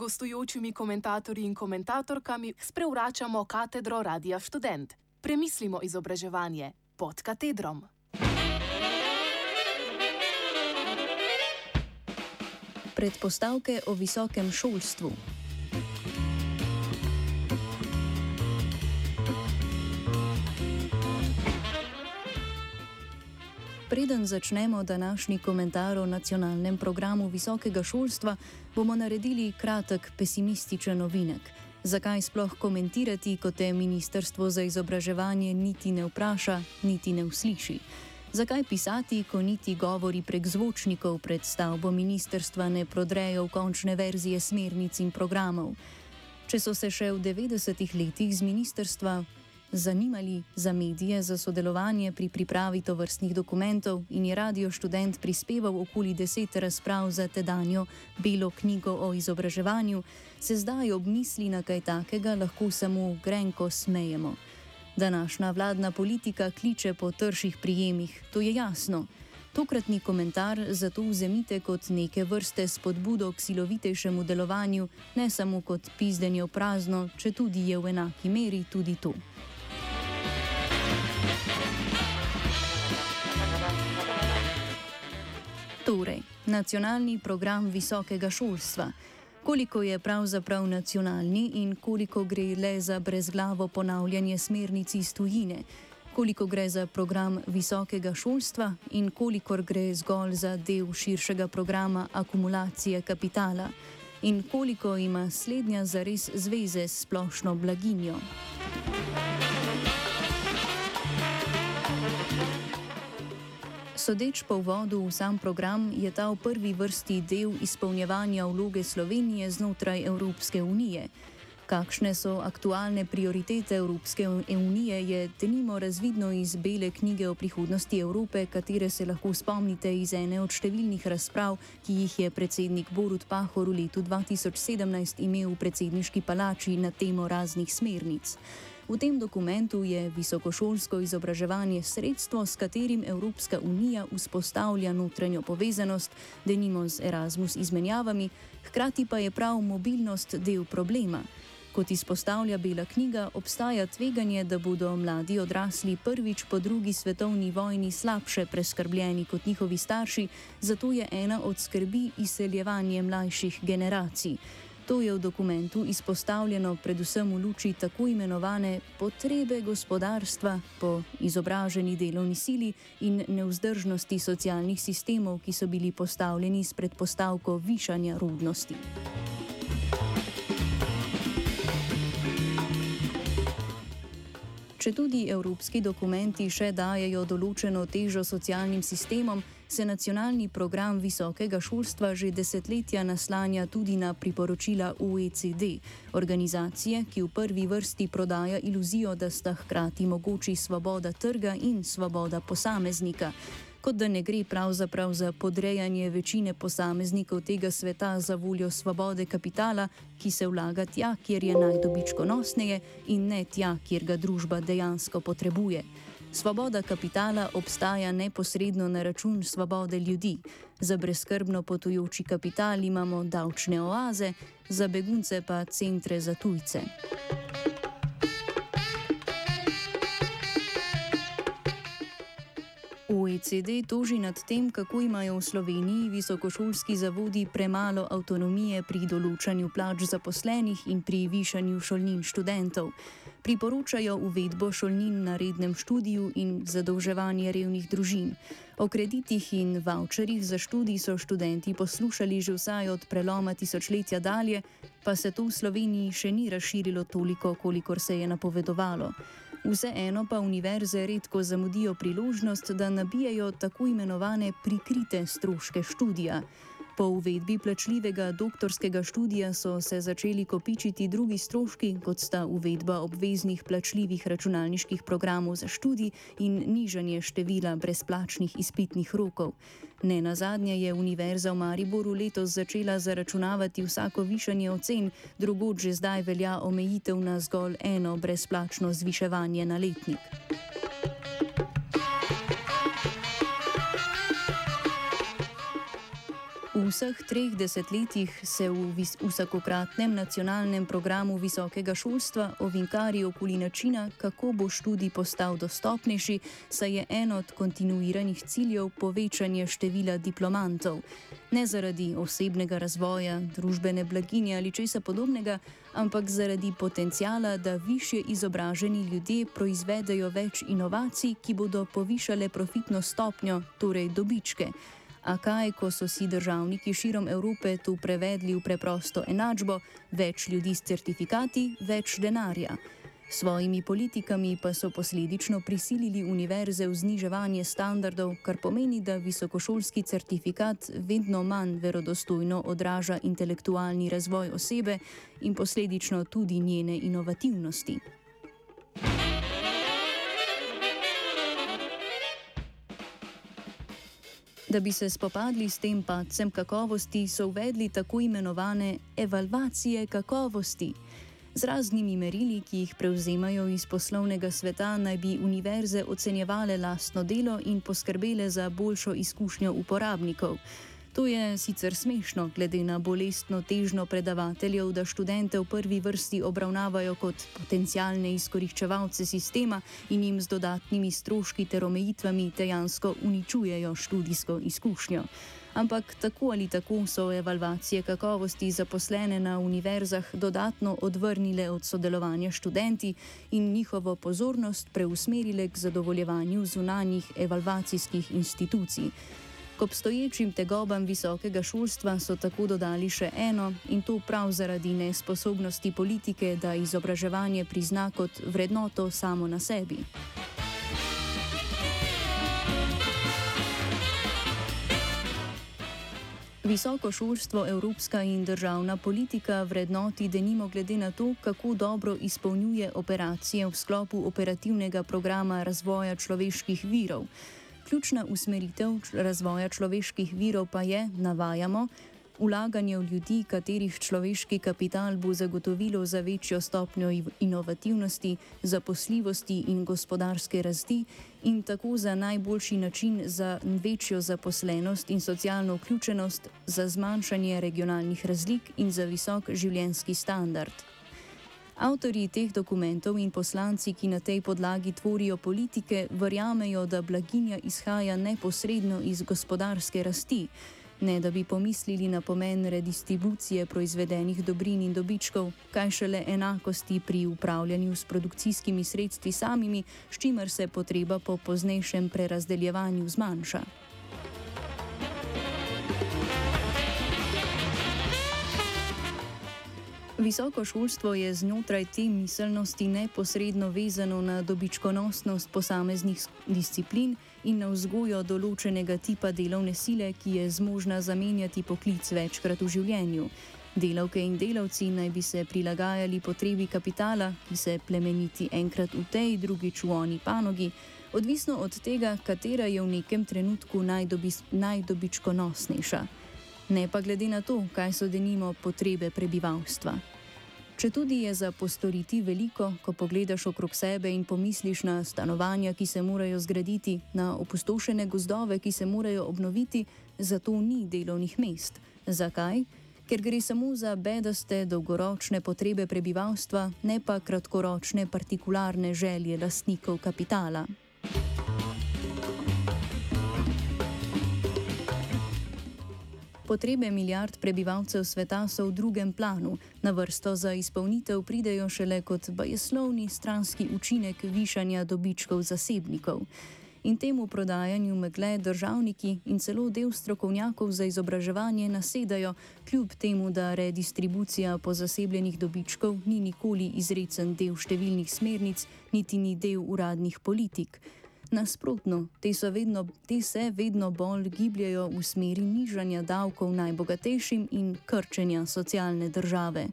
gostujočimi komentatorji in komentatorkami sprevračamo katedro Radia Student. Premislimo izobraževanje pod katedrom. Predpostavke o visokem šolstvu. Preden začnemo današnji komentar o nacionalnem programu visokega šolstva, bomo naredili kratek pesimističen novinek. Zakaj sploh komentirati, ko te Ministrstvo za izobraževanje niti ne vpraša, niti ne usliši? Zakaj pisati, ko niti govori prek zvočnikov pred stavbo ministrstva ne prodrejo v končne verzije smernic in programov? Če so se še v 90-ih letih z ministrstva zanimali za medije, za sodelovanje pri pripravi tovrstnih dokumentov in je radio študent prispeval okoli deset razprav za tedanjo Belo knjigo o izobraževanju, se zdaj ob misli na kaj takega lahko samo grenko smejemo. Današnja vladna politika kliče po trših prijemih, to je jasno. Tokratni komentar zato vzemite kot neke vrste spodbudo k silovitejšemu delovanju, ne samo kot pizdenje v prazno, če tudi je v enaki meri tudi to. Torej, nacionalni program visokega šolstva. Koliko je pravzaprav nacionalni in koliko gre le za brezglavo ponavljanje smernic iz tujine, koliko gre za program visokega šolstva in koliko gre zgolj za del širšega programa akumulacije kapitala in koliko ima slednja zares zveze s splošno blaginjo. Sodeč po vodu v sam program, je ta v prvi vrsti del izpolnjevanja vloge Slovenije znotraj Evropske unije. Kakšne so aktualne prioritete Evropske unije, je denimo razvidno iz Bele knjige o prihodnosti Evrope, katere se lahko spomnite iz ene od številnih razprav, ki jih je predsednik Borut Pahor v letu 2017 imel v predsedniški palači na temo raznih smernic. V tem dokumentu je visokošolsko izobraževanje sredstvo, s katerim Evropska unija vzpostavlja notranjo povezanost, denimo z Erasmus izmenjavami, hkrati pa je prav mobilnost del problema. Kot izpostavlja Bela knjiga, obstaja tveganje, da bodo mladi odrasli prvič po drugi svetovni vojni slabše preskrbljeni kot njihovi starši, zato je ena od skrbi izseljevanje mlajših generacij. To je v dokumentu izpostavljeno predvsem v luči tako imenovane potrebe gospodarstva po izobraženi delovni sili in neuzdržnosti socialnih sistemov, ki so bili postavljeni s predpostavko višanja rodnosti. Če tudi evropski dokumenti še dajajo določeno težo socialnim sistemom, se nacionalni program visokega šolstva že desetletja naslanja tudi na priporočila OECD, organizacije, ki v prvi vrsti prodaja iluzijo, da sta hkrati mogoči svoboda trga in svoboda posameznika kot da ne gre pravzaprav za podrejanje večine posameznikov tega sveta za voljo svobode kapitala, ki se vlaga tja, kjer je najdobičkonosneje in ne tja, kjer ga družba dejansko potrebuje. Svoboda kapitala obstaja neposredno na račun svobode ljudi. Za brezkrbno potujoči kapital imamo davčne oaze, za begunce pa centre za tujce. OECD toži nad tem, kako imajo v Sloveniji visokošolski zavodi premalo avtonomije pri določanju plač zaposlenih in pri višanju šolnin študentov. Priporočajo uvedbo šolnin na rednem študiju in zadolževanje revnih družin. O kreditih in voucherjih za študij so študenti poslušali že vsaj od preloma tisočletja dalje, pa se to v Sloveniji še ni razširilo toliko, kolikor se je napovedovalo. Vseeno pa univerze redko zamudijo priložnost, da nabijajo tako imenovane prikrite stroške študija. Po uvedbi plačljivega doktorskega študija so se začeli kopičiti drugi stroški, kot sta uvedba obveznih plačljivih računalniških programov za študij in nižanje števila brezplačnih izpitnih rokov. Ne na zadnje je Univerza v Mariboru letos začela zaračunavati vsako višanje ocen, drugod že zdaj velja omejitev na zgolj eno brezplačno zviševanje na letnik. Vseh treh desetletjih se v vsakokratnem nacionalnem programu visokega šolstva ovinkari okoli načina, kako bo študij postal dostopnejši, saj je en od kontinuiranih ciljev povečanje števila diplomantov. Ne zaradi osebnega razvoja, družbene blaginje ali česa podobnega, ampak zaradi potencijala, da više izobraženi ljudje proizvedejo več inovacij, ki bodo povišale profitno stopnjo, torej dobičke. A kaj, ko so si državniki širom Evrope tu prevedli v preprosto enačbo: več ljudi s certifikati, več denarja. Svojimi politikami pa so posledično prisilili univerze v zniževanje standardov, kar pomeni, da visokošolski certifikat vedno manj verodostojno odraža intelektualni razvoj osebe in posledično tudi njene inovativnosti. Da bi se spopadli s tem padcem kakovosti, so uvedli tako imenovane evalvacije kakovosti. Z raznimi merili, ki jih prevzemajo iz poslovnega sveta, naj bi univerze ocenjevale lastno delo in poskrbele za boljšo izkušnjo uporabnikov. To je sicer smešno, glede na bolestno težno predavateljev, da študente v prvi vrsti obravnavajo kot potencijalne izkoriščevalce sistema in jim z dodatnimi stroški ter omejitvami dejansko uničujejo študijsko izkušnjo. Ampak tako ali tako so evalvacije kakovosti zaposlene na univerzah dodatno odvrnile od sodelovanja študenti in njihovo pozornost preusmerile k zadovoljevanju zunanjih evalvacijskih institucij. K obstoječim tegobam visokega šolstva so tako dodali še eno in to prav zaradi nesposobnosti politike, da izobraževanje prizna kot vrednoto samo na sebi. Visoko šolstvo, evropska in državna politika vrednoti denimo glede na to, kako dobro izpolnjuje operacije v sklopu operativnega programa razvoja človeških virov. Ključna usmeritev razvoja človeških virov pa je, navajamo, ulaganje v ljudi, katerih človeški kapital bo zagotovilo za večjo stopnjo inovativnosti, zaposljivosti in gospodarske rasti in tako za najboljši način za večjo zaposlenost in socialno vključenost, za zmanjšanje regionalnih razlik in za visok življenjski standard. Avtori teh dokumentov in poslanci, ki na tej podlagi tvorijo politike, verjamejo, da blaginja izhaja neposredno iz gospodarske rasti, ne da bi pomislili na pomen redistribucije proizvedenih dobrin in dobičkov, kaj šele enakosti pri upravljanju s produkcijskimi sredstvi samimi, s čimer se potreba po poznejšem prerazdeljevanju zmanjša. Visoko šolstvo je znotraj te miselnosti neposredno vezano na dobičkonosnost posameznih disciplin in na vzgojo določenega tipa delovne sile, ki je zmožna zamenjati poklic večkrat v življenju. Delavke in delavci naj bi se prilagajali potrebi kapitala, ki se plemeniti enkrat v tej, drugič v oni panogi, odvisno od tega, katera je v nekem trenutku najdobičkonosnejša ne pa glede na to, kaj so denimo potrebe prebivalstva. Če tudi je za postoriti veliko, ko pogledaš okrog sebe in pomisliš na stanovanja, ki se morajo zgraditi, na opustošene gozdove, ki se morajo obnoviti, zato ni delovnih mest. Zakaj? Ker gre samo za bedaste dolgoročne potrebe prebivalstva, ne pa kratkoročne partikularne želje lastnikov kapitala. Potrebe milijard prebivalcev sveta so v drugem planu, na vrsto za izpolnitev pridejo šele kot bajeslovni stranski učinek višanja dobičkov zasebnikov. In temu prodajanju megle državniki in celo del strokovnjakov za izobraževanje nasedajo, kljub temu, da redistribucija po zasebljenih dobičkov ni nikoli izrecen del številnih smernic, niti ni del uradnih politik. Nasprotno, te, vedno, te se vedno bolj gibljajo v smeri nižanja davkov najbogatejšim in krčenja socialne države.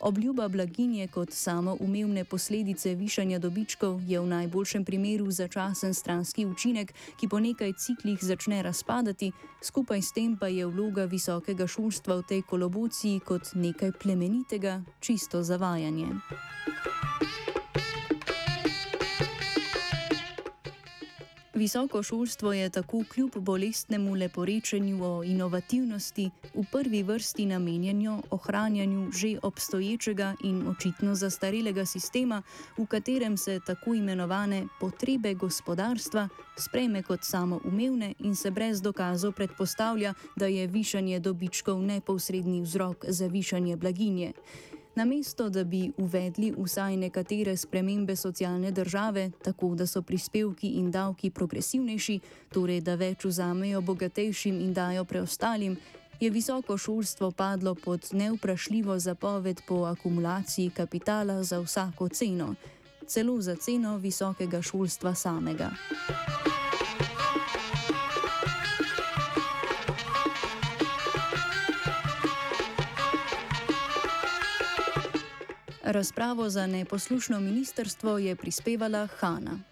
Obljuba blaginje kot samo umevne posledice višanja dobičkov je v najboljšem primeru začasen stranski učinek, ki po nekaj ciklih začne razpadati, skupaj s tem pa je vloga visokega šolstva v tej kolobociji kot nekaj plemenitega, čisto zavajanje. Visoko šolstvo je tako kljub bolestnemu leporečenju o inovativnosti v prvi vrsti namenjeno ohranjanju že obstoječega in očitno zastarelega sistema, v katerem se tako imenovane potrebe gospodarstva sprejme kot samoumevne in se brez dokazov predpostavlja, da je višanje dobičkov neposredni vzrok za višanje blaginje. Namesto da bi uvedli vsaj nekatere spremembe socialne države, tako da so prispevki in davki progresivnejši, torej da več vzamejo bogatejšim in dajo preostalim, je visoko šolstvo padlo pod neuprašljivo zapoved po akumulaciji kapitala za vsako ceno, celo za ceno visokega šolstva samega. Razpravo za neposlušno ministrstvo je prispevala Hanna.